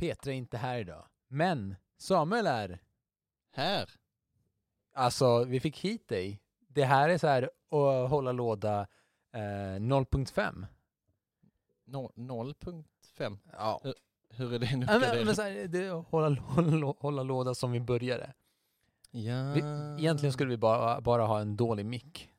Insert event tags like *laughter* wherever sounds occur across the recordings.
Petra är inte här idag. Men Samuel är. Här? Alltså, vi fick hit dig. Det här är så här att hålla låda eh, 0.5. No, 0.5? Ja. Hur, hur är det nu? Ja, men, men så här, det är att hålla, hålla, hålla låda som vi började. ja. Vi, egentligen skulle vi bara, bara ha en dålig mick.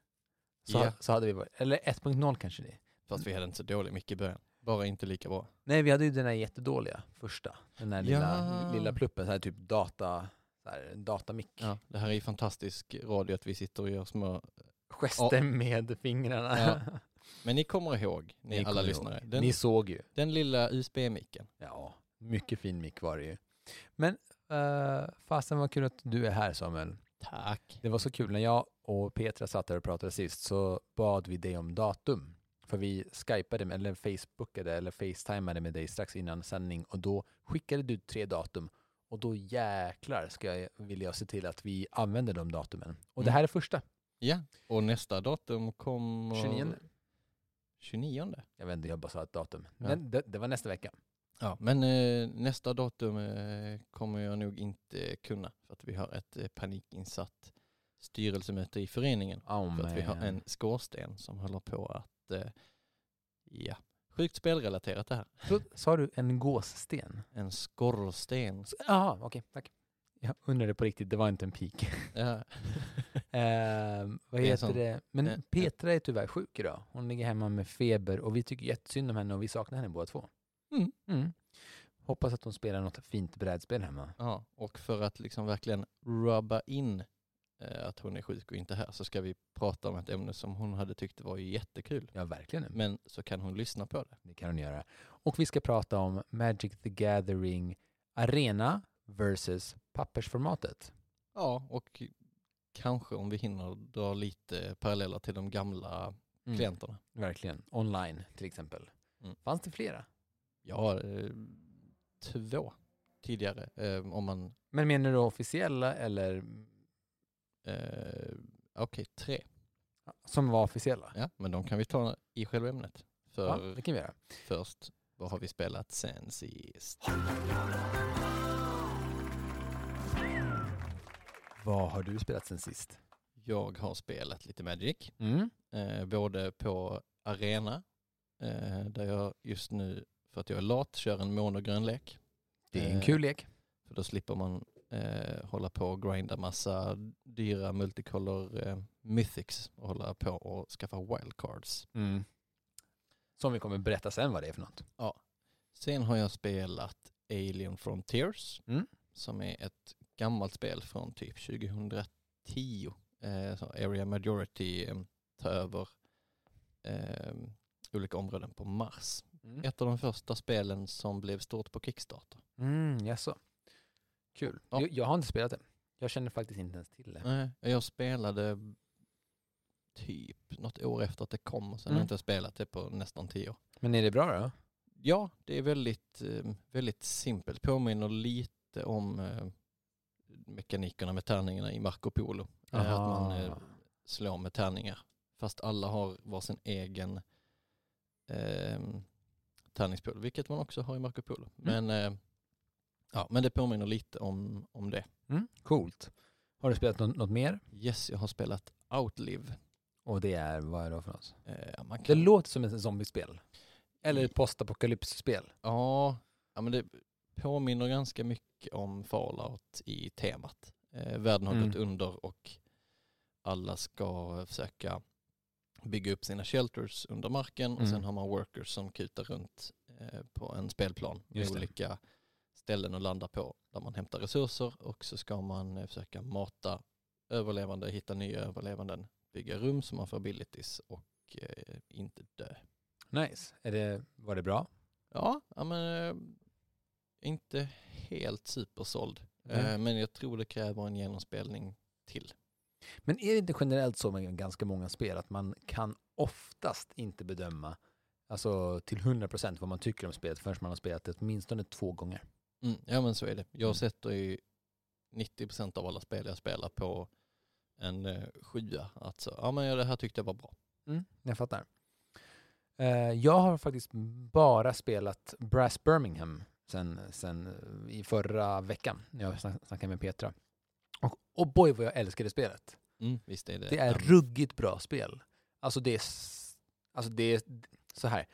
Så, Ja. så hade vi varit, eller 1.0 kanske det. Fast vi hade inte så dålig mycket i början. Bara inte lika bra. Nej, vi hade ju den här jättedåliga första. Den här lilla, Ja. lilla pluppen, så här typ data, så här, datamick. Ja, det här är ju fantastisk radio att vi sitter och gör små... Gester med fingrarna. Ja. *laughs* Men ni kommer ihåg, ni, alla kommer lyssnare. ihåg. Den, Ni såg ju. den lilla USB-micken. Ja, mycket fin mick var det ju. Men uh, fasen vad kul att du är här Samuel. Tack. Det var så kul när jag och Petra satt där och pratade sist så bad vi dig om datum. För vi skypade med, eller facebookade eller facetimade med dig strax innan sändning och då skickade du tre datum och då jäklar ska jag, vill jag se till att vi använder de datumen. Och det Mm. här är första, Ja, och nästa datum kommer... 29. 29. Jag vet inte, jag bara sa ett datum. Ja. Men det, det var nästa vecka. Ja, men eh, nästa datum eh, kommer jag nog inte kunna för att vi har ett eh, panikinsatt styrelsemöte i föreningen. Oh, För att vi har man. en skorsten som håller på att, eh, ja, sjukt spelrelaterat det här. Så, sa du en gåssten? En skorsten. Jaha, okej, tack. Jag undrade på riktigt, det var inte en pik. Ja, *laughs* Ehm, vad Det är heter sån- det? Men eh, Petra är tyvärr sjuk idag. Hon ligger hemma med feber och vi tycker jättesynd om henne och vi saknar henne båda två. Mm. Mm. Hoppas att hon spelar något fint brädspel hemma. ja, och för att liksom verkligen rubba in eh, att hon är sjuk och inte här så ska vi prata om ett ämne som hon hade tyckt var jättekul. Ja, verkligen. Men så kan hon lyssna på det. Det kan hon göra. Och vi ska prata om Magic the Gathering Arena versus pappersformatet. Ja, och kanske om vi hinner dra lite paralleller till de gamla Mm. klienterna. Verkligen. Online till exempel. Mm. Fanns det flera? Ja, eh, två tidigare. Eh, om man, Men menar du officiella eller eh, okej, tre. som var officiella? Ja, men de kan vi ta i själva ämnet. För Ja, det kan vi göra. först, vad har vi spelat sen sist? Vad har du spelat sen sist? Jag har spelat lite Magic, Mm. eh, både på arena, eh, där jag just nu, för att jag är lat, kör en monogrön lek. Det är en Eh, kul lek. För då slipper man eh, hålla på och grinda massa dyra multicolor eh, mythics och hålla på och skaffa wildcards. Mm. Som vi kommer berätta sen vad det är för något. Sen har jag spelat Alien Frontiers Mm. som är ett gammalt spel från typ 2010. Eh, så Area Majority eh, tar över eh, olika områden på Mars. Mm. Ett av de första spelen som blev stort på Kickstarter. Mm, jaså. Kul. Ja. Jag, jag har inte spelat det. Jag känner faktiskt inte ens till det. Nej, jag spelade typ något år efter att det kom och sen har Mm. jag inte spelat det på nästan tio år. Men är det bra då? Ja, det är väldigt, eh, väldigt simpelt. Påminner lite om eh, mekanikerna med tärningarna i Marco Polo. Eh, Att man eh, slår med tärningar. Fast alla har varsin egen eh, tärningspool, vilket man också har i Marco Polo. Men, eh, ja, men det påminner lite om, om det. Mm, coolt. Har du spelat något, något mer? Yes, jag har spelat Outlive. Och det är, vad är det för något? Eh, man Det kan, låter som ett zombiespel. Eller ett postapokalypsspel. ja, ja, men det påminner ganska mycket om Fallout i temat. Eh, världen har Mm. gått under och alla ska försöka bygga upp sina shelters under marken och Mm. sen har man workers som kutar runt eh, på en spelplan med Just det. olika ställen att landa på där man hämtar resurser och så ska man eh, försöka mata överlevande, hitta nya överlevanden, bygga rum som man får abilities och eh, inte dö. Nice. Är det, var det bra? Ja, men eh, inte helt supersåld. Eh, men jag tror det kräver en genomspelning till. Men är det inte generellt så med ganska många spel att man kan oftast inte bedöma alltså till 100% vad man tycker om spelet förrän man har spelat det åtminstone två gånger? Mm, ja men så är det. Jag Mm. sätter ju 90% av alla spel jag spelar på en eh, sjua. Alltså, ja men det här tyckte jag var bra. Mm, jag fattar. Eh, jag har faktiskt bara spelat Brass Birmingham sen, sen eh, i förra veckan när jag snack- snackade med Petra. Och, och boy vad jag älskade spelet. Mm, visst är det. Det är ruggigt bra spel. Alltså det är, alltså det är så här.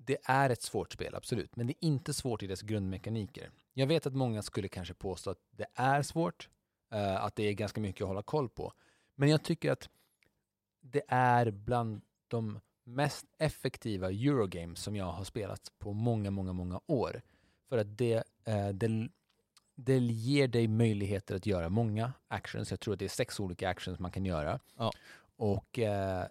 Det är ett svårt spel, absolut. Men det är inte svårt i dess grundmekaniker. Jag vet att många skulle kanske påstå att det är svårt. eh, att det är ganska mycket att hålla koll på. Men jag tycker att det är bland de mest effektiva Eurogames som jag har spelat på många, många, många år. För att det, eh, det, det ger dig möjligheter att göra många actions. Jag tror att det är sex olika actions man kan göra. Ja. Och eh,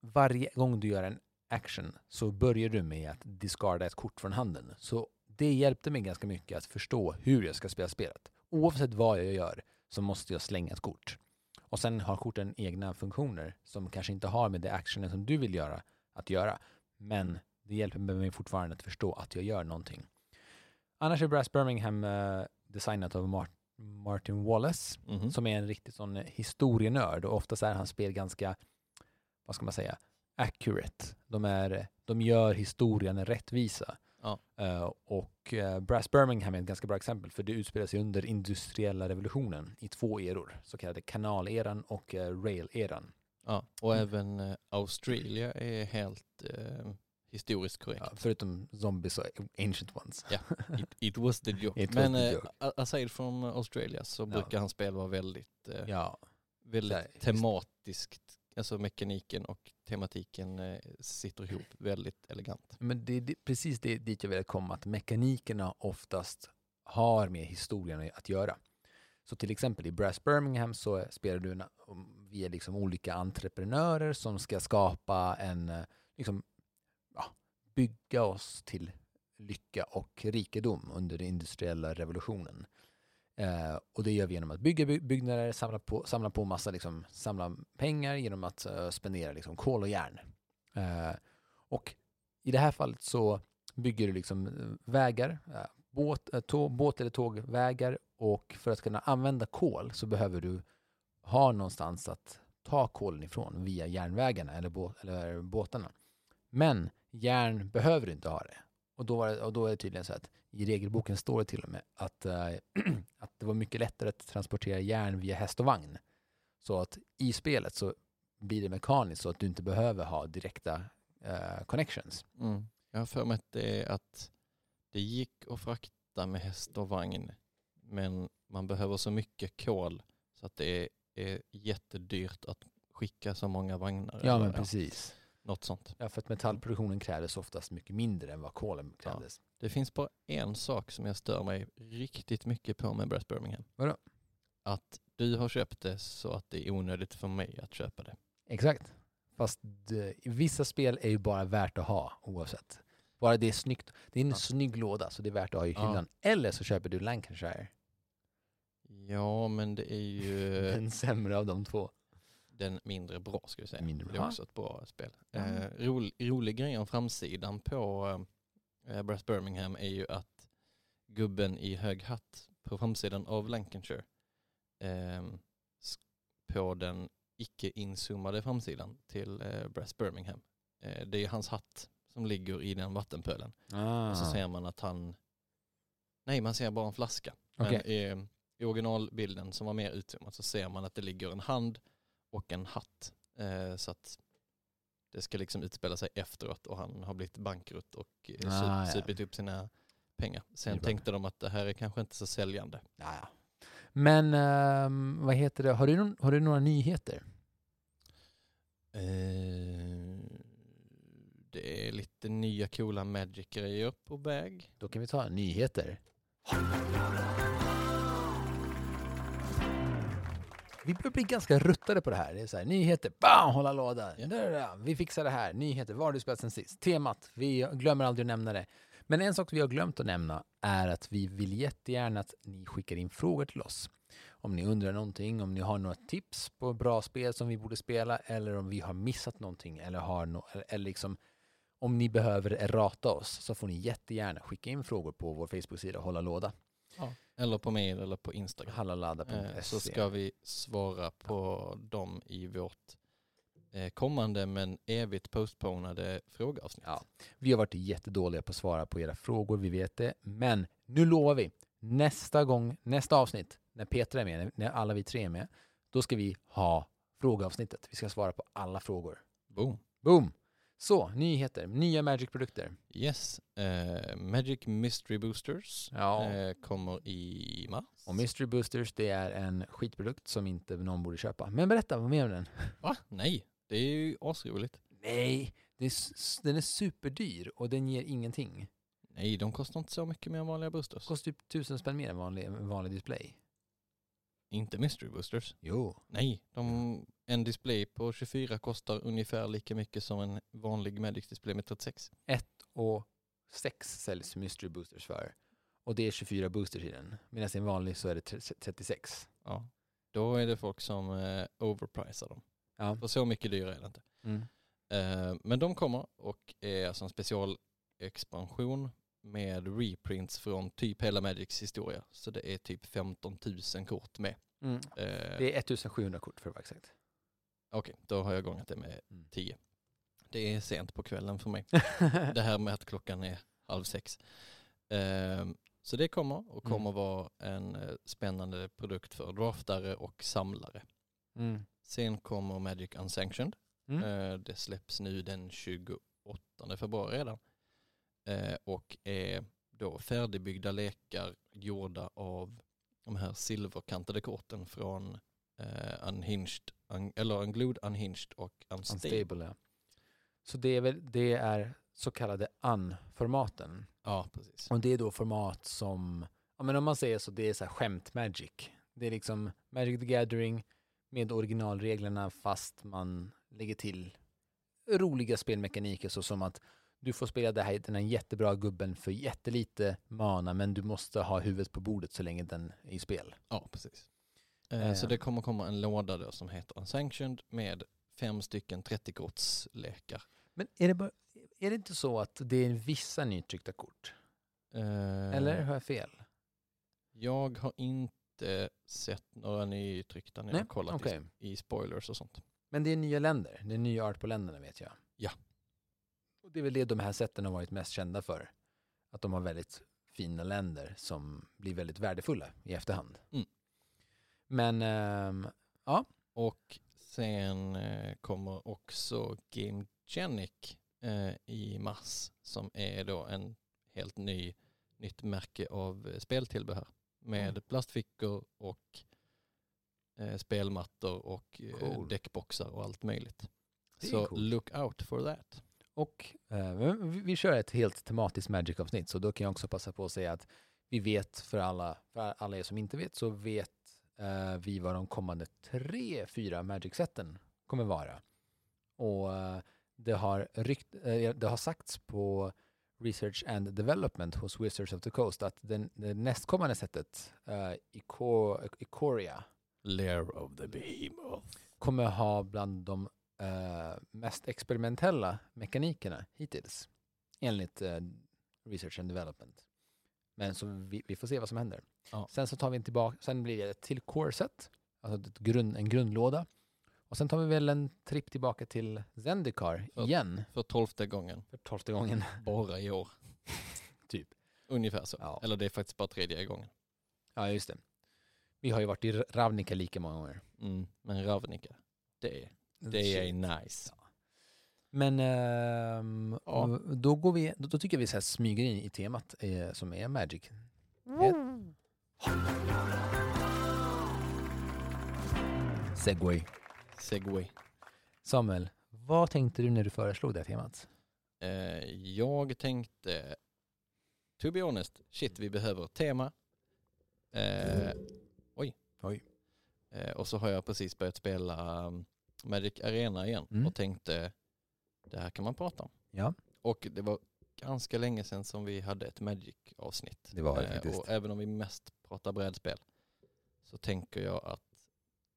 varje gång du gör en action så börjar du med att discarda ett kort från handen. Så det hjälpte mig ganska mycket att förstå hur jag ska spela spelet. Oavsett vad jag gör så måste jag slänga ett kort. Och sen har korten egna funktioner som kanske inte har med det actionen som du vill göra att göra. Men det hjälper mig fortfarande att förstå att jag gör någonting. Annars är Brass Birmingham eh, designat av Mar- Martin Wallace Mhm. som är en riktig sån historienörd och oftast är hans spel ganska, vad ska man säga, accurate. De, är, de gör historien rättvisa. Ja. Eh, och eh, Brass Birmingham är ett ganska bra exempel för det utspelar sig under industriella revolutionen i två eror, så kallade kanaleran och uh, rail-eran. Ja, och Mm. även Australia är helt historiskt korrekt. Ja, förutom zombies och ancient ones. It, it was the joke. *laughs* It Men the joke. aside from Australia så Ja. brukar hans spel vara väldigt, Ja, väldigt tematiskt. Alltså mekaniken och tematiken eh, sitter ihop väldigt elegant. men det är precis det dit jag vill komma, att mekanikerna oftast har med historien att göra. Så till exempel i Brass Birmingham så spelar du en, via liksom olika entreprenörer som ska skapa en, eh, liksom, ja, bygga oss till lycka och rikedom under den industriella revolutionen. Eh, och det gör vi genom att bygga byggnader, samla på, samla på massa, liksom, samla pengar genom att eh, spendera liksom, kol och järn. Eh, och i det här fallet så bygger du liksom eh, vägar, eh, båt, eh, båt eller tågvägar och för att kunna använda kol så behöver du ha någonstans att ta kolen ifrån via järnvägarna eller, bå, eller båtarna. Men järn behöver du inte ha det. Och då, var det, och då är det tydligen så att i regelboken står det till och med att, eh, *clears throat* att det var mycket lättare att transportera järn via häst och vagn. Så att i spelet så blir det mekaniskt så att du inte behöver ha direkta eh, connections. Mm. Jag har för mig att det, att det gick att frakta med häst och vagn men man behöver så mycket kol så att det är, är jättedyrt att skicka så många vagnar. Ja, men precis. Något sånt. Ja, för att metallproduktionen krävdes oftast mycket mindre än vad kolen krävdes. Det finns bara en sak som jag stör mig riktigt mycket på med Brett Birmingham. Vadå? Att du har köpt det så att det är onödigt för mig att köpa det. Exakt. Fast det, vissa spel är ju bara värt att ha oavsett. Bara det är snyggt. Det är en Ja. snygg låda så det är värt att ha i Ja. hyllan. Eller så köper du Lancashire. Ja, men det är ju *laughs* Den sämre av de två. Den mindre bra ska vi säga. Mindre Det är bra. också ett bra spel. Ja. Eh, rolig, rolig grej om framsidan på eh, Brass Birmingham är ju att gubben i hög hatt på framsidan av Lancashire eh, på den icke inzoomade framsidan till eh, Brass Birmingham. Eh, det är hans hatt som ligger i den vattenpölen. Ah. Och så ser man att han, nej man ser bara en flaska. Okej. Men i, originalbilden som var mer utzoomat så ser man att det ligger en hand och en hatt. Eh, så att det ska liksom utspela sig efteråt och han har blivit bankrutt och eh, Ah, sup, ja. supit upp sina pengar. Sen bra. tänkte de att det här är kanske inte så säljande. Ja, ja. Men ehm, vad heter det? Har du, någon, har du några nyheter? Eh, det är lite nya coola Magic-grejer på väg. Då kan vi ta nyheter. Vi börjar bli ganska ruttade på det här. Det är så här, nyheter, bam, hålla låda. Ja. Vi fixar det här. Nyheter, vad har du spelat sen sist? Temat, vi glömmer aldrig att nämna det. Men en sak vi har glömt att nämna är att vi vill jättegärna att ni skickar in frågor till oss. Om ni undrar någonting, om ni har några tips på bra spel som vi borde spela eller om vi har missat någonting eller har no eller liksom om ni behöver rata oss så får ni jättegärna skicka in frågor på vår Facebook-sida Hålla Låda. Ja. Eller på mail eller på Instagram. Hallalada.se. Eh, så ska vi svara på dem i vårt eh, kommande men evigt postponade frågeavsnitt. Ja. Vi har varit jättedåliga på att svara på era frågor, vi vet det. Men nu lovar vi, nästa gång, nästa avsnitt, när Petra är med, när alla vi tre är med, då ska vi ha frågeavsnittet. Vi ska svara på alla frågor. Boom. Boom! Så, nyheter, nya Magic-produkter. Yes. Eh, Magic Mystery Boosters Ja. eh, kommer i mars. Och Mystery Boosters, det är en skitprodukt som inte någon borde köpa. Men berätta, vad mer om den? *laughs* Va? Nej, det är ju asroligt. Nej, är, den är superdyr och den ger ingenting. Nej, de kostar inte så mycket mer än vanliga boosters. Kostar typ tusen spänn mer än vanlig, vanlig display. Inte Mystery Boosters. Jo. Nej, de, en display på 24 kostar ungefär lika mycket som en vanlig Magic display med 36. och 6 säljs Mystery Boosters för. Och det är 24 boosters i den. Medan i en vanlig så är det 36. Ja. Då är det folk som eh, overpricar dem. Ja. För så mycket dyrare är det inte. Mm. Eh, men de kommer och är alltså en specialexpansion med reprints från typ hela Magics historia. Så det är typ 15 000 kort med. Mm. Eh, Det är 1700 kort för att vara exakt. Okej, då har jag gångat det med Mm. 10. Det är sent på kvällen för mig. *laughs* det här med att klockan är halv sex. Ehm, så det kommer och Mm. kommer vara en eh, spännande produkt för draftare och samlare. Mm. Sen kommer Magic Unsanctioned. Mm. Eh, det släpps nu den 28 februari redan. Eh, och är då färdigbyggda lekar gjorda av de här silverkantade korten från eh, Unhinged, un, eller Unglued, Unhinged och Unstable. Unstable, ja. Så det är, väl, det är så kallade UN-formaten. Ja, precis. Och det är då format som, ja men om man säger så, det är så här skämt Magic. Det är liksom Magic the Gathering med originalreglerna fast man lägger till roliga spelmekaniker så som att du får spela det här, den här jättebra gubben för jättelite mana men du måste ha huvudet på bordet så länge den är i spel. Ja, precis. Eh, så Eh. det kommer komma en låda då som heter Unsanctioned med fem stycken 30-kortslekar. Men är det, bara, är det inte så att det är vissa nytryckta kort? Eh, Eller har jag fel? Jag har inte sett några nytryckta när jag Nej, har kollat okej. i, i spoilers och sånt. Men det är nya länder. Det är nya art på länderna vet jag. Ja. Och det är väl det de här sätten har varit mest kända för. Att de har väldigt fina länder som blir väldigt värdefulla i efterhand. Mm. Men ehm, Och sen eh, kommer också Game Genic eh, i mars som är då en helt ny, nytt märke av eh, speltillbehör med Mm. plastfickor och eh, spelmattor och eh, Cool. däckboxar och allt möjligt. Så coolt. look out for that. Och eh, vi, vi kör ett helt tematiskt Magic-avsnitt så då kan jag också passa på att säga att vi vet för alla, för alla er som inte vet så vet eh, vi vad de kommande tre, fyra Magic-sätten kommer vara. Och eh, det har, rykt, eh, det har sagts på Research and Development hos Wizards of the Coast att den, det nästkommande sättet, uh, Ikoria, Lair of the Behemoth. kommer ha bland de eh, mest experimentella mekanikerna hittills. Enligt eh, Research and Development. Men så vi, vi får se vad som händer. Ja. Sen så tar vi en tillbaka, sen blir det ett till core-set, alltså ett grund, en grundlåda. Och sen tar vi väl en tripp tillbaka till Zendikar Ja. igen, För tolfte gången, för tolfte gången. *laughs* bara i år. *laughs* Typ. Ungefär så. Ja. Eller det är faktiskt bara tredje gången. Ja, just det. Vi har ju varit i Ravnica lika många gånger. Mm. Men Ravnica, det, det är nice. Men ehm, Ja. då, går vi, då, då tycker jag vi så här smyger in i temat eh, som är Magic. Segway. Segway. Samuel, vad tänkte du när du föreslog det här temat? Eh, jag tänkte, to be honest, shit vi behöver tema. Eh, oj. Oj. Eh, och så har jag precis börjat spela um, Magic Arena igen Mm. och tänkte, det här kan man prata om. Ja. Och det var ganska länge sedan som vi hade ett Magic-avsnitt. Det var det Eh, faktiskt. Och även om vi mest pratar brädspel så tänker jag att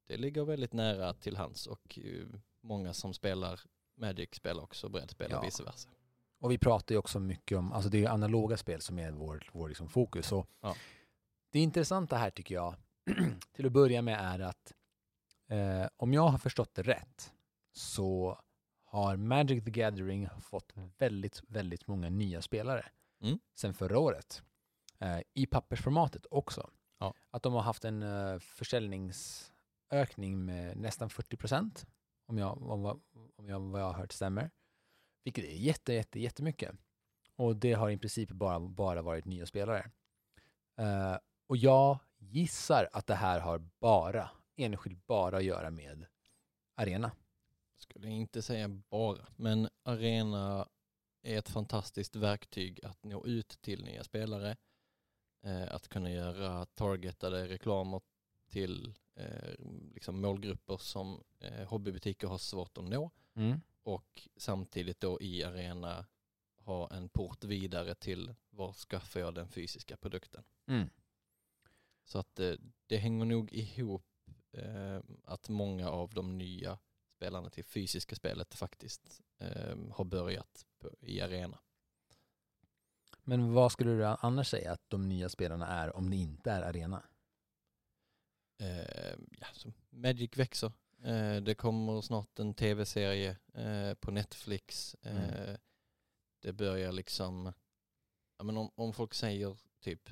det ligger väldigt nära till hands och eh, många som spelar Magic spelar också brädspel Ja. och vice versa. Och vi pratar ju också mycket om, alltså det är ju analoga spel som är vår, vår liksom fokus. Och Ja. Det intressanta här tycker jag, *clears throat* till att börja med är att eh, om jag har förstått det rätt så har Magic the Gathering fått väldigt, väldigt många nya spelare Mm. sen förra året. Eh, I pappersformatet också. Ja. Att de har haft en eh, försäljningsökning med nästan 40 procent. Om jag, om, om jag, vad jag har hört stämmer. Vilket är jätte, jätte, jättemycket. Och det har i princip bara, bara varit nya spelare. Eh, och jag gissar att det här har bara, enskilt bara att göra med arena. Skulle inte säga bara, men arena är ett fantastiskt verktyg att nå ut till nya spelare. Eh, att kunna göra targetade reklamer till eh, liksom målgrupper som eh, hobbybutiker har svårt att nå och samtidigt då i arena ha en port vidare till var skaffar jag den fysiska produkten. Mm. Så att eh, det hänger nog ihop att många av de nya spelarna till fysiska spelet faktiskt eh, har börjat i arena. Men vad skulle du annars säga att de nya spelarna är om det inte är arena? Eh, ja, Magic växer. Eh, det kommer snart en tv-serie eh, på Netflix. Mm. Det börjar liksom, ja, men om, om folk säger typ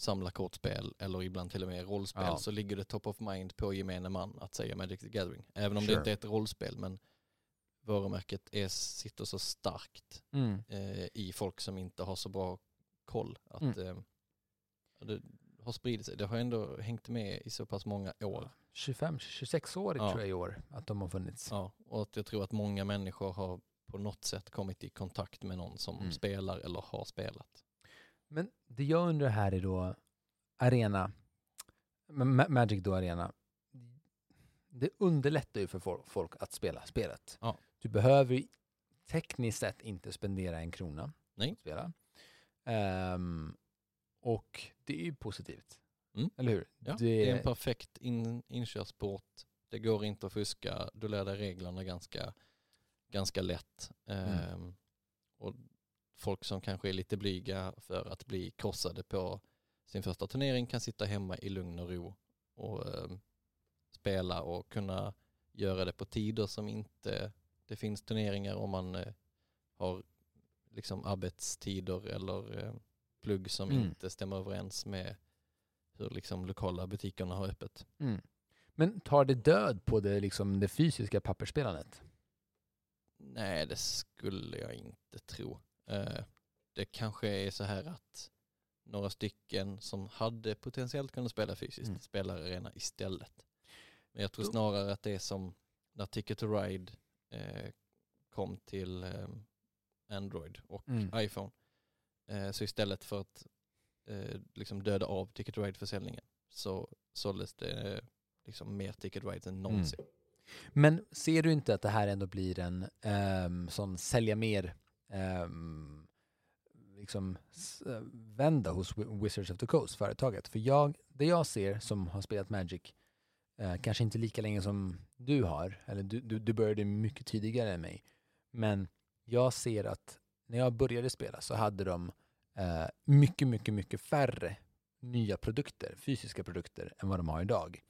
samla kortspel eller ibland till och med rollspel Ja. så ligger det top of mind på gemene man att säga Magic the Gathering. Även om Sure. det inte är ett rollspel men varumärket är, sitter så starkt Mm. eh, i folk som inte har så bra koll att Mm. eh, det har spridit sig. Det har ändå hängt med i så pass många år. 25-26 år Ja. tror jag i år att de har funnits. Ja, och att jag tror att många människor har på något sätt kommit i kontakt med någon som Mm. spelar eller har spelat. Men det jag undrar här är då arena, Ma- Magic då arena. Det underlättar ju för fol- folk att spela spelet. Ja. Du behöver tekniskt sett inte spendera en krona Nej. att spela. Ehm, och det är ju positivt. Mm. Eller hur? Ja, det, det är en perfekt in, inkörsport. Det går inte att fuska. Du lär dig reglerna ganska, ganska lätt. Mm. Ehm, och folk som kanske är lite blyga för att bli krossade på sin första turnering kan sitta hemma i lugn och ro och ehm, spela och kunna göra det på tider som inte det finns turneringar om man eh, har liksom arbetstider eller eh, plugg som Mm. inte stämmer överens med hur liksom lokala butikerna har öppet. mm. Men tar det död på det, liksom, det fysiska pappersspelandet? Nej, det skulle jag inte tro. Eh, Det kanske är så här att några stycken som hade potentiellt kunnat spela fysiskt Mm. spelar arena istället. Men jag tror snarare att det är som när Ticket to Ride eh, kom till eh, Android och Mm. iPhone. Eh, så istället för att liksom döda av Ticket to Ride-försäljningen så såldes det liksom mer Ticket Rides än någonsin. Men ser du inte att det här ändå blir en um, sån sälja mer Ehm, liksom eh, liksom vända hos Wizards of the Coast, företaget? För jag, det jag ser som har spelat Magic, eh, kanske inte lika länge som du har, eller du, du, du började mycket tidigare än mig, men jag ser att när jag började spela så hade de eh, mycket, mycket, mycket färre nya produkter, fysiska produkter, än vad de har idag.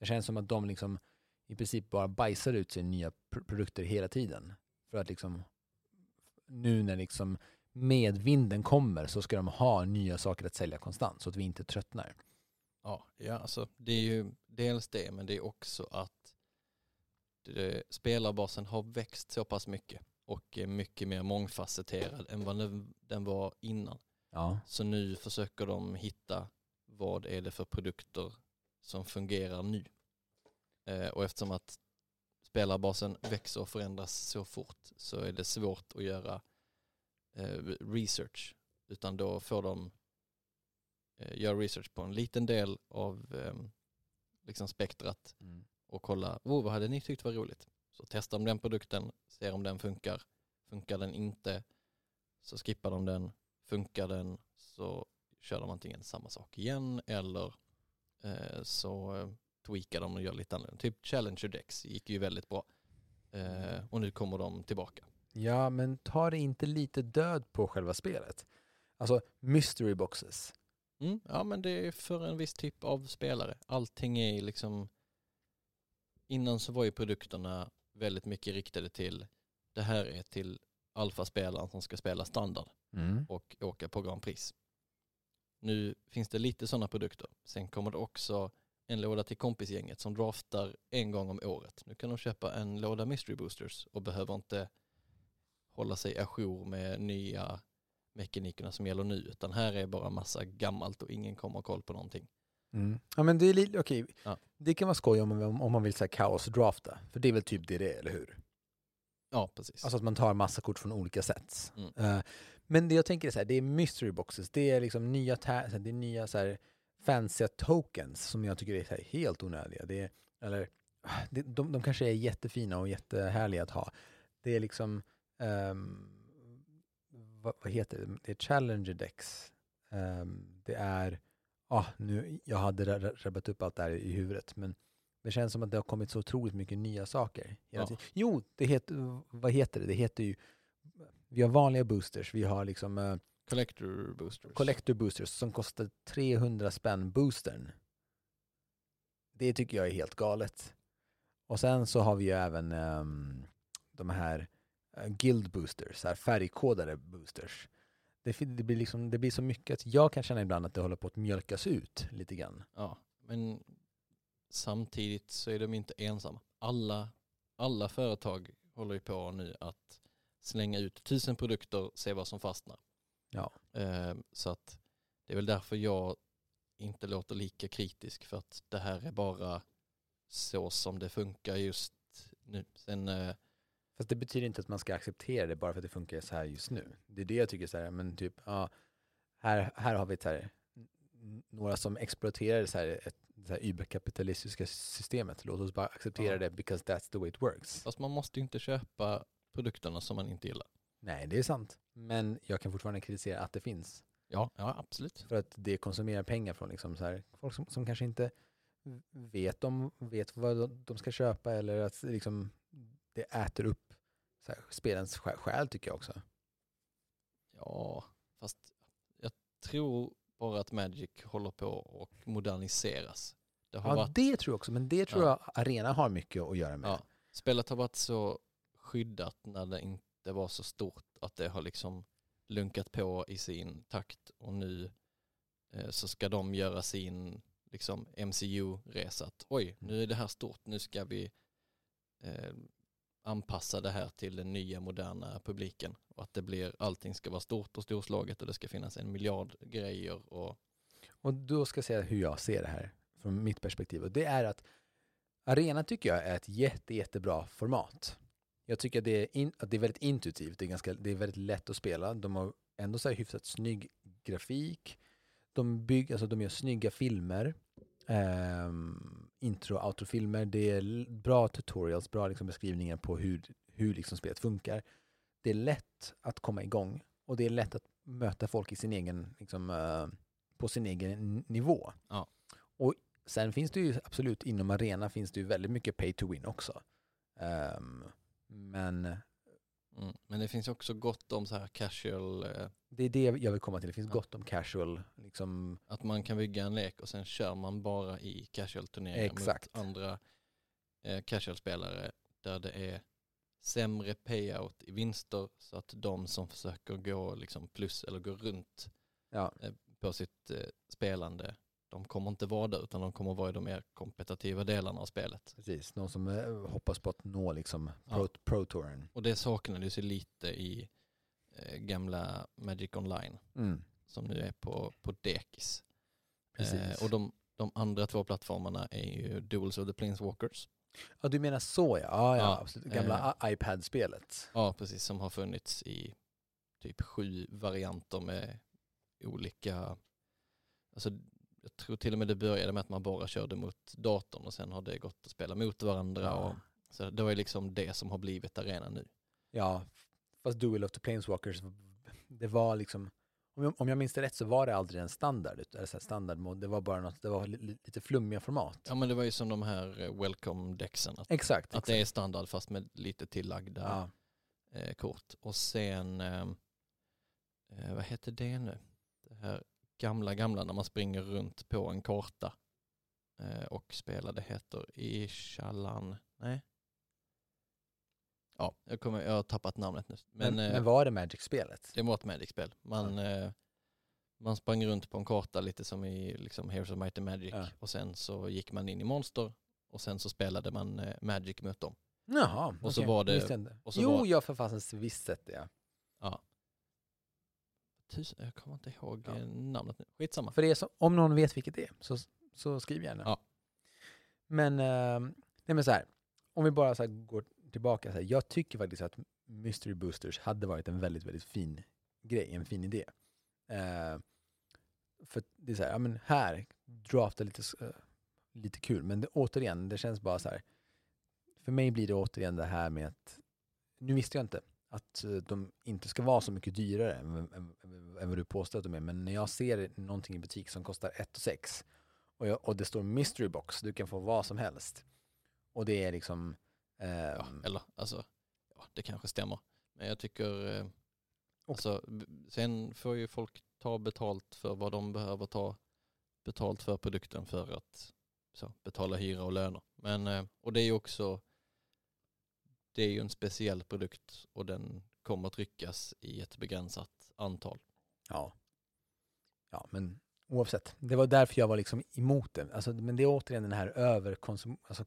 Det känns som att de liksom i princip bara bajsar ut sig nya pr- produkter hela tiden. För att liksom nu när liksom medvinden kommer så ska de ha nya saker att sälja konstant så att vi inte tröttnar. Ja, ja alltså, det är ju dels det, men det är också att det, spelarbasen har växt så pass mycket och är mycket mer mångfacetterad än vad den, den var innan. Ja. Så nu försöker de hitta vad är det för produkter som fungerar nu. Eh, och eftersom att spelarbasen växer och förändras så fort så är det svårt att göra eh, research. Utan då får de eh, göra research på en liten del av eh, liksom spektrat Mm. och kolla, oh, vad hade ni tyckt var roligt? Så testar de den produkten, ser om den funkar. Funkar den inte så skippar de den, funkar den så kör de antingen samma sak igen eller eh, så eh, tweakar de och gör lite annorlunda. Typ Challenger Dex gick ju väldigt bra eh, och nu kommer de tillbaka. Ja, men tar det inte lite död på själva spelet? Alltså mystery boxes. Mm, ja men det är för en viss typ av spelare. Allting är liksom Innan så var ju produkterna väldigt mycket riktade till det här är till alfaspelaren som ska spela standard Mm. och åka på Grand Prix. Nu finns det lite sådana produkter. Sen kommer det också en låda till kompisgänget som draftar en gång om året. Nu kan de köpa en låda mystery boosters och behöver inte hålla sig ajour med nya mekanikerna som gäller nu utan här är bara massa gammalt och ingen kommer ha koll på någonting. Mm. Ja men det är okej, Ja. det kan vara skoj om, man- om man vill säga kaos-drafta. För det är väl typ det det är, eller hur? Ja, precis. Alltså att man tar massa kort från olika sätt. Mm. Eh, men det jag tänker är så här, det är mystery boxes, det är liksom nya, här, det är nya så här, fancy tokens som jag tycker är helt onödiga. Det är, eller, *sighs* det, de, de kanske är jättefina och jättehärliga att ha. Det är liksom, ehm, vad, vad heter det? Det är Challenger Decks. Ehm, det är, ah, nu, jag hade ra- ra- rabbat upp allt det här i huvudet, men det känns som att det har kommit så otroligt mycket nya saker. Ja. Jo, det heter, vad heter det? Det heter ju, vi har vanliga boosters, vi har liksom eh, Collector boosters. collector boosters som kostar 300 spänn boostern. Det tycker jag är helt galet. Och sen så har vi ju även ehm, de här eh, guild boosters, här färgkodade boosters. Det, det, blir liksom, det blir så mycket att jag kan känna ibland att det håller på att mjölkas ut lite grann. Ja, men samtidigt så är de inte ensamma. Alla, alla företag håller ju på nu att slänga ut tusen produkter, se vad som fastnar. Ja. Eh, så att det är väl därför jag inte låter lika kritisk för att det här är bara så som det funkar just nu. Sen, eh, Fast det betyder inte att man ska acceptera det bara för att det funkar så här just nu. Det är det jag tycker så här, men typ, ja, här, här har vi ett så här, några som exploaterar så här, ett det här überkapitalistiska systemet. Låt oss bara acceptera Ja. det because that's the way it works. fast man måste ju inte köpa produkterna som man inte gillar. Nej, det är sant. Men jag kan fortfarande kritisera att det finns. Ja, ja absolut. För att det konsumerar pengar från liksom så här, folk som, som kanske inte vet, om, vet vad de- ska köpa eller att liksom, det äter upp så här, spelens sjä- själ tycker jag också. Ja, fast jag tror bara att Magic håller på att moderniseras. Det Ja, varit, det tror jag också, men det tror Ja. jag arena har mycket att göra med. Ja. spelet har varit så skyddat när det inte var så stort att det har liksom lunkat på i sin takt och nu eh, så ska de göra sin liksom MCU-resa. Oj, nu är det här stort, nu ska vi eh, anpassa det här till den nya moderna publiken och att det blir, allting ska vara stort och storslaget och det ska finnas en miljard grejer och Och då ska jag säga hur jag ser det här från mitt perspektiv. Och det är att arena tycker jag är ett jätte, jättebra format. Jag tycker att det är, in, att det är väldigt intuitivt, det är, ganska, det är väldigt lätt att spela. De har ändå så här hyfsat snygg grafik. De, bygger, alltså de gör snygga filmer. Um, intro och outrofilmer. Det är bra tutorials, bra liksom beskrivningar på hur, hur liksom spelet funkar. Det är lätt att komma igång och det är lätt att möta folk i sin egen, liksom, eh, på sin egen nivå. Ja. Och sen finns det ju absolut inom arena finns det ju väldigt mycket pay to win också. Ehm, men mm. Men det finns också gott om så här casual eh, det är det jag vill komma till. Det finns gott om casual, liksom, Att man kan bygga en lek och sen kör man bara i casual-turneringar Exakt. mot andra eh, casual-spelare där det är sämre payout i vinster så att de som försöker gå liksom plus eller gå runt ja, på sitt eh, spelande de kommer inte vara där utan de kommer vara i de mer kompetitiva delarna av spelet. precis. Någon som eh, hoppas på att nå liksom pro, Ja. pro-touren. Och det saknades ju lite i eh, gamla Magic Online Mm, som nu är på, på dekis. precis. Eh, och de, de andra två plattformarna är ju Duels of the Planeswalkers. ja, du menar så ja. Ja, ja, Ja, absolut. Gamla eh. iPad-spelet. Ja, precis. Som har funnits i typ sju varianter med olika... Alltså, jag tror till och med det började med att man bara körde mot datorn och sen har det gått att spela mot varandra. Ja. Och, så det var liksom det som har blivit arena nu. Ja, fast Duel of the Planeswalkers det var liksom, om jag, om jag minns det rätt så var det aldrig en standard, eller så standardmod, det var bara något, det var li, lite flummiga format. Ja men det var ju som de här eh, welcome-dexen. Att, Exakt. att exakt. det är standard fast med lite tillagda ja. eh, kort. Och sen, eh, eh, vad heter det nu? Det här gamla, gamla när man springer runt på en karta eh, och spelar. Det heter Ishalan, nej? Ja, jag, kommer, jag har tappat namnet nu. Men, Men, eh, men var det Magic-spelet? det var ett Magic-spel. Man, eh, man sprang runt på en karta lite som i liksom Heroes of Might and Magic Ja. och sen så gick man in i monster och sen så spelade man eh, Magic mot dem. Jaha, Och så okej. var det- Visste och så jo, var- jag för fasen visst sett det. Ja. Tusen, jag kommer inte ihåg Ja. eh, namnet nu. Skitsamma. För det är så, om någon vet vilket det är, så, så skriv gärna. Ja. Men, eh, nej men så här, om vi bara så här går tillbaka, så här, jag tycker faktiskt att Mystery Boosters hade varit en väldigt, väldigt fin grej, en fin idé. Eh, för det är så här, ja men här, drafta lite, eh, lite kul, men det, återigen, det känns bara så här, för mig blir det återigen det här med att, nu visste jag inte att eh, de inte ska vara så mycket dyrare än, än, än, än vad du påstår att de är, men när jag ser någonting i butik som kostar 1 6 och, jag, och det står mystery box, du kan få vad som helst. Och det är liksom, Ja, ehm, eller alltså, ja, det kanske stämmer. Men jag tycker, eh, Och- alltså, sen får ju folk ta betalt för vad de behöver ta betalt för produkten för att så, betala hyra och löner. Men, eh, och det är ju också, det är ju en speciell produkt och den kommer tryckas i ett begränsat antal. Ja. Ja, men oavsett. Det var därför jag var liksom emot det. Alltså, men det är återigen den här överkonsum alltså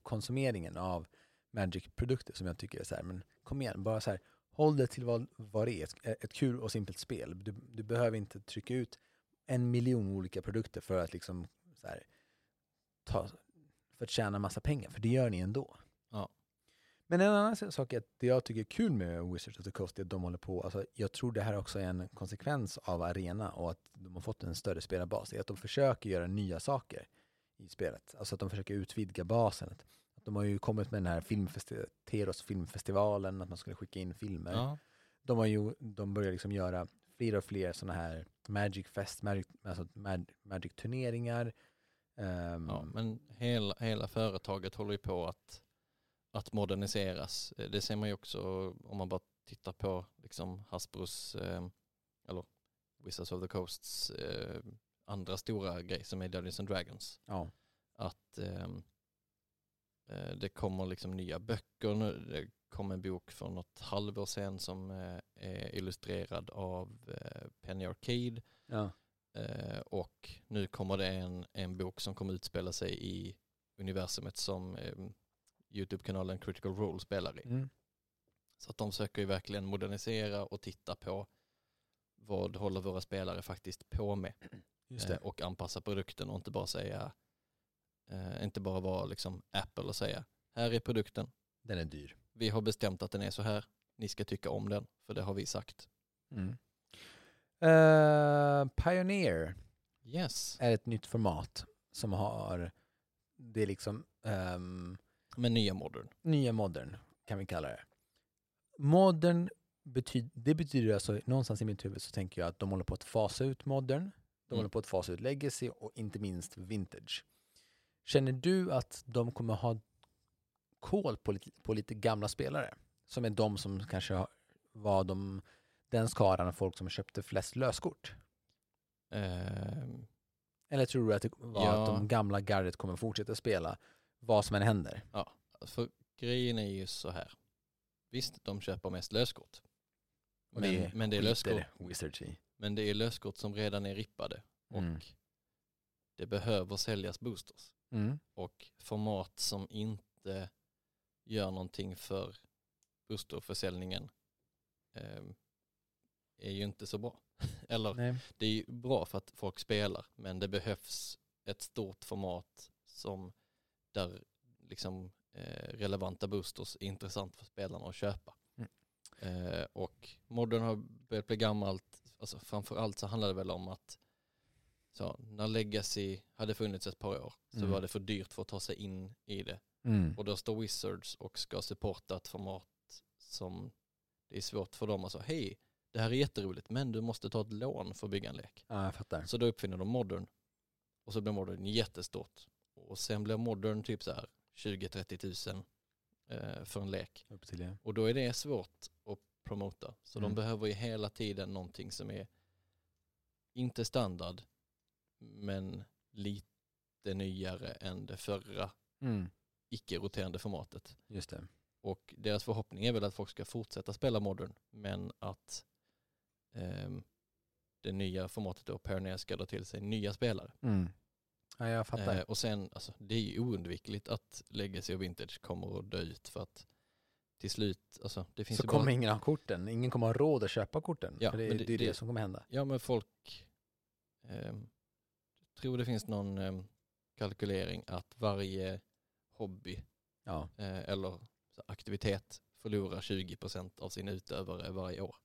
av Magic-produkter som jag tycker är så här, men kom igen, bara så här, håll det till vad, vad det är, ett, ett kul och simpelt spel. Du, du behöver inte trycka ut en miljon olika produkter för att liksom så här, ta, för att tjäna massa pengar, för det gör ni ändå. Men en annan sak är att det jag tycker är kul med Wizards of the Coast är att de håller på, alltså jag tror det här också är en konsekvens av Arena och att de har fått en större spelarbas, är att de försöker göra nya saker i spelet. Alltså att de försöker utvidga basen. Att de har ju kommit med den här filmfesti- Teros filmfestivalen, att man skulle skicka in filmer. Ja, De, har ju, de börjar liksom göra fler och fler sådana här Magic Fest, Magic, alltså Mag, Magic turneringar. Ehm, ja, men hela, hela företaget håller ju på att, att moderniseras. Eh, Det ser man ju också om man bara tittar på liksom Hasbros, eh, eller Wizards of the Coasts eh, andra stora grej som är Dungeons and Dragons. ja. Att ehm, eh, det kommer liksom nya böcker nu. Det kom en bok för något halvår sedan som eh, är illustrerad av eh, Penny Arcade. Ja. Och nu kommer det en, en bok som kommer utspela sig i universumet som eh, YouTube-kanalen Critical Role spelar i. Mm. Så att de söker ju verkligen modernisera och titta på vad håller våra spelare faktiskt på med *clears throat* Just eh, och anpassa produkten och inte bara säga eh, inte bara vara liksom Apple och säga här är produkten, Den är dyr. vi har bestämt att den är så här, ni ska tycka om den för det har vi sagt. Mm. Eh, Pioneer Yes, är ett nytt format som har, det är liksom ehm, men nya modern. nya modern kan vi kalla det. Modern betyder, det betyder alltså, någonstans i mitt huvud så tänker jag att de håller på att fasa ut modern, de Mm. håller på att fasa ut legacy och inte minst vintage. Känner du att de kommer ha koll på lite, på lite gamla spelare? Som är de som kanske var de, den skaran av folk som köpte flest löskort? Ehm, Eller tror du att, det var Ja. att de gamla gardet kommer fortsätta spela vad som än händer? För grejen är ju så här. Visst, de köper mest löskort. Men, men, det är löskort, i. men det är löskort som redan är rippade. Och Mm. det behöver säljas boosters. Mm. Och format som inte gör någonting för boosterförsäljningen ehm, är ju inte så bra. *laughs* Eller Nej. det är ju bra för att folk spelar, men det behövs ett stort format som där liksom eh, relevanta boosters är intressant för spelarna att köpa. Mm. Eh, och modern har börjat bli gammalt, alltså framför allt så handlar det väl om att så, när Legacy hade funnits ett par år så Mm. var det för dyrt för att ta sig in i det. Mm. Och då står Wizards och ska supporta ett format som det är svårt för dem att säga hej, det här är jätteroligt men du måste ta ett lån för att bygga en lek. Ja, jag fattar. Så då uppfinner de modern och så blir modern jättestort. Och sen blir modern typ så här 20-30 tusen eh, för en lek. Till det. Och då är det svårt att promota. Så Mm. de behöver ju hela tiden någonting som är inte standard men lite nyare än det förra Mm. icke-roterande formatet. Just det. Och deras förhoppning är väl att folk ska fortsätta spela modern men att ehm, det nya formatet då, Pioneer, ska dra till sig nya spelare. Mm. Ja, jag fattar. Eh, och sen, alltså, det är ju oundvikligt att Legacy och Vintage kommer att dö ut för att till slut, alltså det finns så kommer bara, ingen ha korten. Ingen kommer ha råd att köpa korten. Ja, för det, det, det- är det, det- som kommer hända. ja men folk, jag tror det finns någon ehm, kalkylering att varje hobby Ja. eh, eller aktivitet förlorar 20% av sina utövare varje år.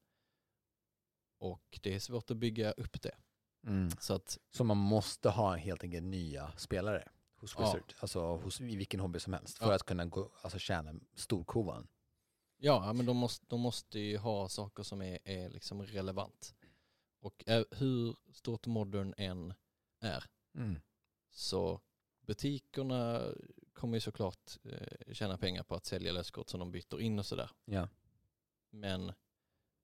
Och det är svårt att bygga upp det. Mm. Så att, Så man måste ha helt enkelt nya spelare hos Ja. Wizard. Alltså hos, i vilken hobby som helst. För Ja. att kunna gå, alltså, tjäna storkovan. ja men de måste, de måste ju ha saker som är, är liksom relevant. Och eh, hur stort modern än är Mm. så butikerna kommer ju såklart eh, tjäna pengar på att sälja löskort som de byter in och sådär. Ja. Men,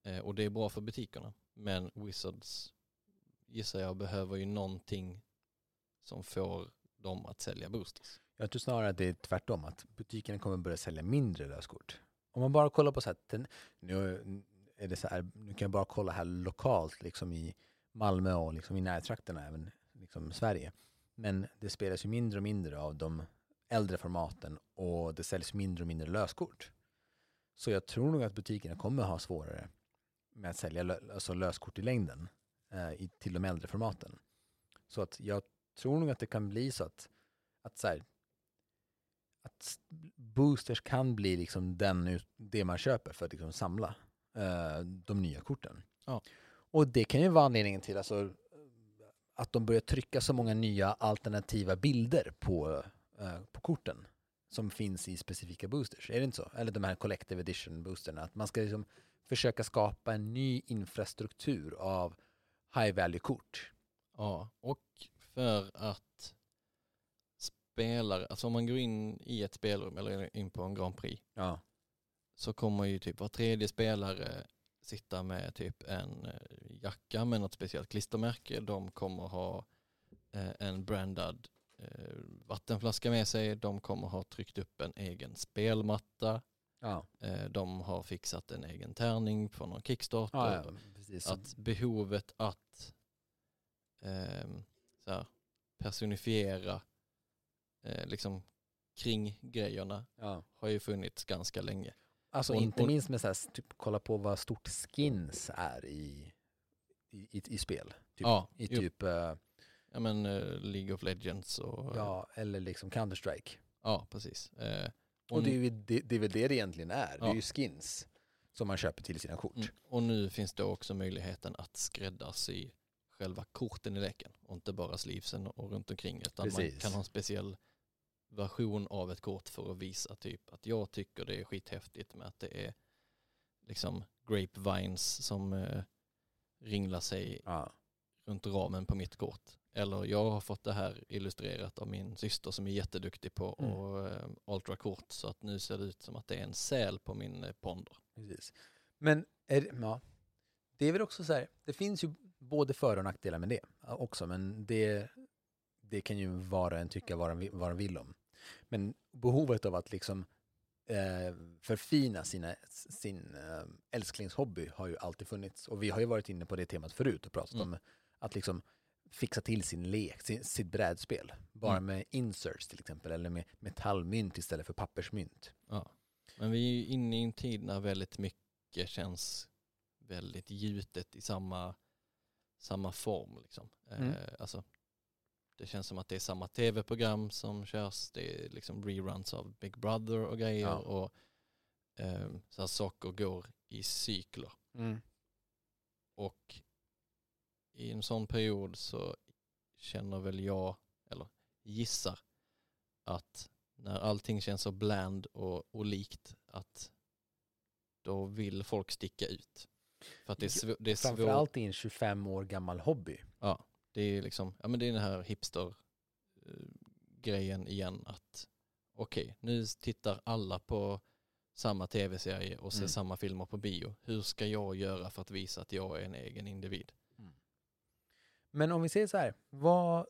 eh, och det är bra för butikerna. Men Wizards gissar jag behöver ju någonting som får dem att sälja boosters. Jag tror snarare att det är tvärtom, att butikerna kommer börja sälja mindre löskort. Om man bara kollar på så här, nu, är det så här, nu kan jag bara kolla här lokalt liksom i Malmö och liksom i närtrakterna, även liksom Sverige. Men det spelas ju mindre och mindre av de äldre formaten och det säljs mindre och mindre löskort. Så jag tror nog att butikerna kommer ha svårare med att sälja lö, alltså löskort i längden eh, i, till de äldre formaten. Så att jag tror nog att det kan bli så att, att så här, att boosters kan bli liksom den, det man köper för att liksom samla eh, de nya korten. Ja. Och det kan ju vara anledningen till alltså, att de börjar trycka så många nya alternativa bilder på, eh, på korten som finns i specifika boosters. Är det inte så? Eller de här collective edition boosterna. Att man ska liksom försöka skapa en ny infrastruktur av high value-kort. Ja, och för att spelare, alltså om man går in i ett spelrum eller in på en Grand Prix Ja. så kommer ju typ var tredje spelare sitta med typ en eh, jacka med något speciellt klistermärke. De kommer ha eh, en brandad eh, vattenflaska med sig. De kommer ha tryckt upp en egen spelmatta. Ja. De har fixat en egen tärning på någon Kickstarter. Ja, precis. Att behovet att ehm, så här, personifiera eh, liksom kring grejerna ja. har ju funnits ganska länge. Alltså Och- inte och- minst med så här, typ, kolla på vad stort skins är i, i, i, i spel. Typ, ja, I typ, eh, ja, men eh, League of Legends och ja, eller liksom Counter-Strike. ja precis. Eh, Och det är, ju, det, det är väl det det egentligen är. Det är Ja. ju skins som man köper till sina kort. mm, och nu finns det också möjligheten att skräddarsy själva korten i leken och inte bara sleevesen och runt omkring utan man Precis. kan ha en speciell version av ett kort för att visa typ att jag tycker det är skithäftigt med att det är liksom grapevines som eh, ringlar sig Ja. runt ramen på mitt kort. Eller jag har fått det här illustrerat av min syster som är jätteduktig på Mm. och eh, ultrakort så att nu ser det ut som att det är en säl på min eh, ponder. Precis. Men är, ja, det är väl också så här, det finns ju både för och nackdelar med det också, men det, det kan ju var och en tycka vad de, vi- vad de vill om. Men behovet av att liksom eh, förfina sina, sin eh, älsklingshobby har ju alltid funnits. Och vi har ju varit inne på det temat förut och pratat Mm. om att liksom fixa till sin lek, sin, sitt brädspel. Bara Mm. med inserts till exempel, eller med metallmynt istället för pappersmynt. Ja. Men vi är ju inne i en tid när väldigt mycket känns väldigt gjutet i samma, samma form. Liksom. Mm. Eh, alltså, det känns som att det är samma tv-program som körs, det är liksom reruns av Big Brother och grejer Ja. och eh, så här saker går i cykler. Och i en sån period så känner väl jag, eller gissar, att när allting känns så bland och, och likt att då vill folk sticka ut. För att det är, svå- det är svårt. Framförallt i en 25 år gammal hobby. Ja, det är liksom, ja men det är den här hipster eh, grejen igen att okej, nu tittar alla på samma tv-serie och ser Mm. samma filmer på bio. Hur ska jag göra för att visa att jag är en egen individ? Men om vi säger så här, vad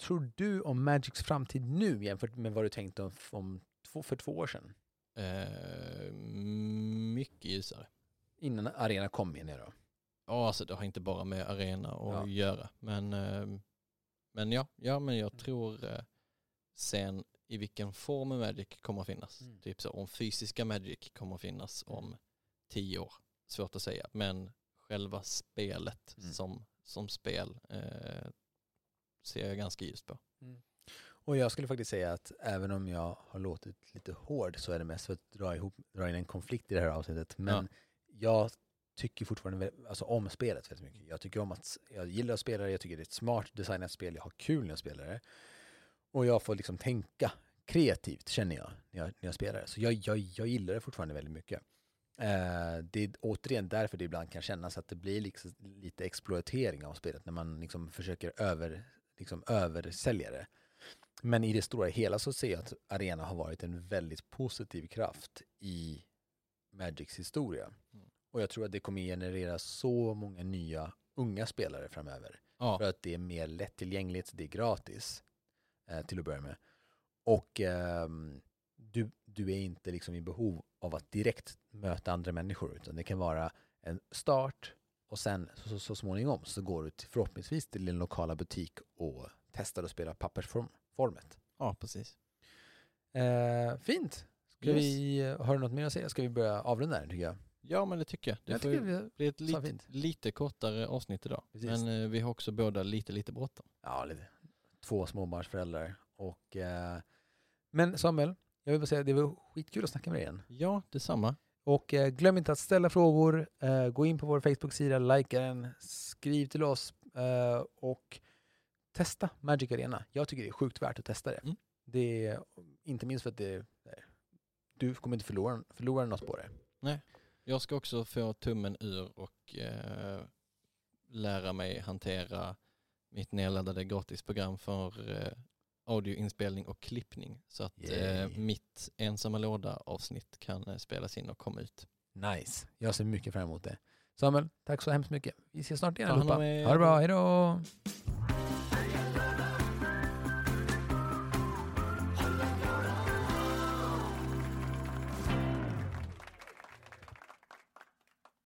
tror du om Magics framtid nu jämfört med vad du tänkte om, om två, för två år sedan? Eh, mycket ljusare. Innan Arena kom menar jag då. Ja, alltså det har inte bara med arena att Ja. göra. Men, eh, men ja, ja, men jag tror eh, sen i vilken form Magic kommer att finnas. Mm. Typ så om fysiska Magic kommer att finnas om tio år. Svårt att säga. Men själva spelet Mm. som, som spel eh, ser jag ganska ljust på. Och jag skulle faktiskt säga att även om jag har låtit lite hård så är det mest för att dra, ihop, dra in en konflikt i det här avsnittet. Men jag tycker fortfarande alltså, om spelet väldigt mycket. Jag tycker om att, jag gillar att spela det, jag tycker det är ett smart designat spel, jag har kul när jag spelar det. Och jag får liksom tänka kreativt känner jag när jag, när jag spelar det. Så jag, jag, jag gillar det fortfarande väldigt mycket. Eh, det är återigen därför det ibland kan kännas att det blir liksom lite exploatering av spelet när man liksom försöker över, liksom översälja det. Men i det stora hela så ser jag att Arena har varit en väldigt positiv kraft i Magics historia. Mm. Och jag tror att det kommer generera så många nya unga spelare framöver. Ja, För att det är mer lättillgängligt, det är gratis eh, till att börja med. Och ehm, du, du är inte liksom i behov av att direkt möta andra människor utan det kan vara en start och sen så, så, småningom så går du till, förhoppningsvis till din lokala butik och testar att spela pappersformet. ja precis. Eh, fint! Ska Yes. vi, har du något mer att säga? Ska vi börja avrunda här tycker jag? Ja men det tycker jag. Det jag tycker vi, bli ett lite, lite kortare avsnitt idag. Precis. Men eh, vi har också båda lite, lite bråttom. ja, lite, två småbarnsföräldrar. Och, eh, men Samuel, jag vill bara säga att det var skitkul att snacka med dig igen. Ja, detsamma. Och eh, glöm inte att ställa frågor, eh, gå in på vår Facebook-sida, likea den, skriv till oss eh, och testa Magic Arena. Jag tycker det är sjukt värt att testa det. Mm. Det är inte minst för att det, du kommer inte förlora, förlora något på det. Jag ska också få tummen ur och eh, lära mig hantera mitt nedladdade gratisprogram för eh, audioinspelning och klippning. Så att eh, mitt ensamma låda-avsnitt kan eh, spelas in och komma ut. Nice. Jag ser mycket fram emot det. Samuel, tack så hemskt mycket. Vi ses snart igen allihopa. Ha det bra, hejdå!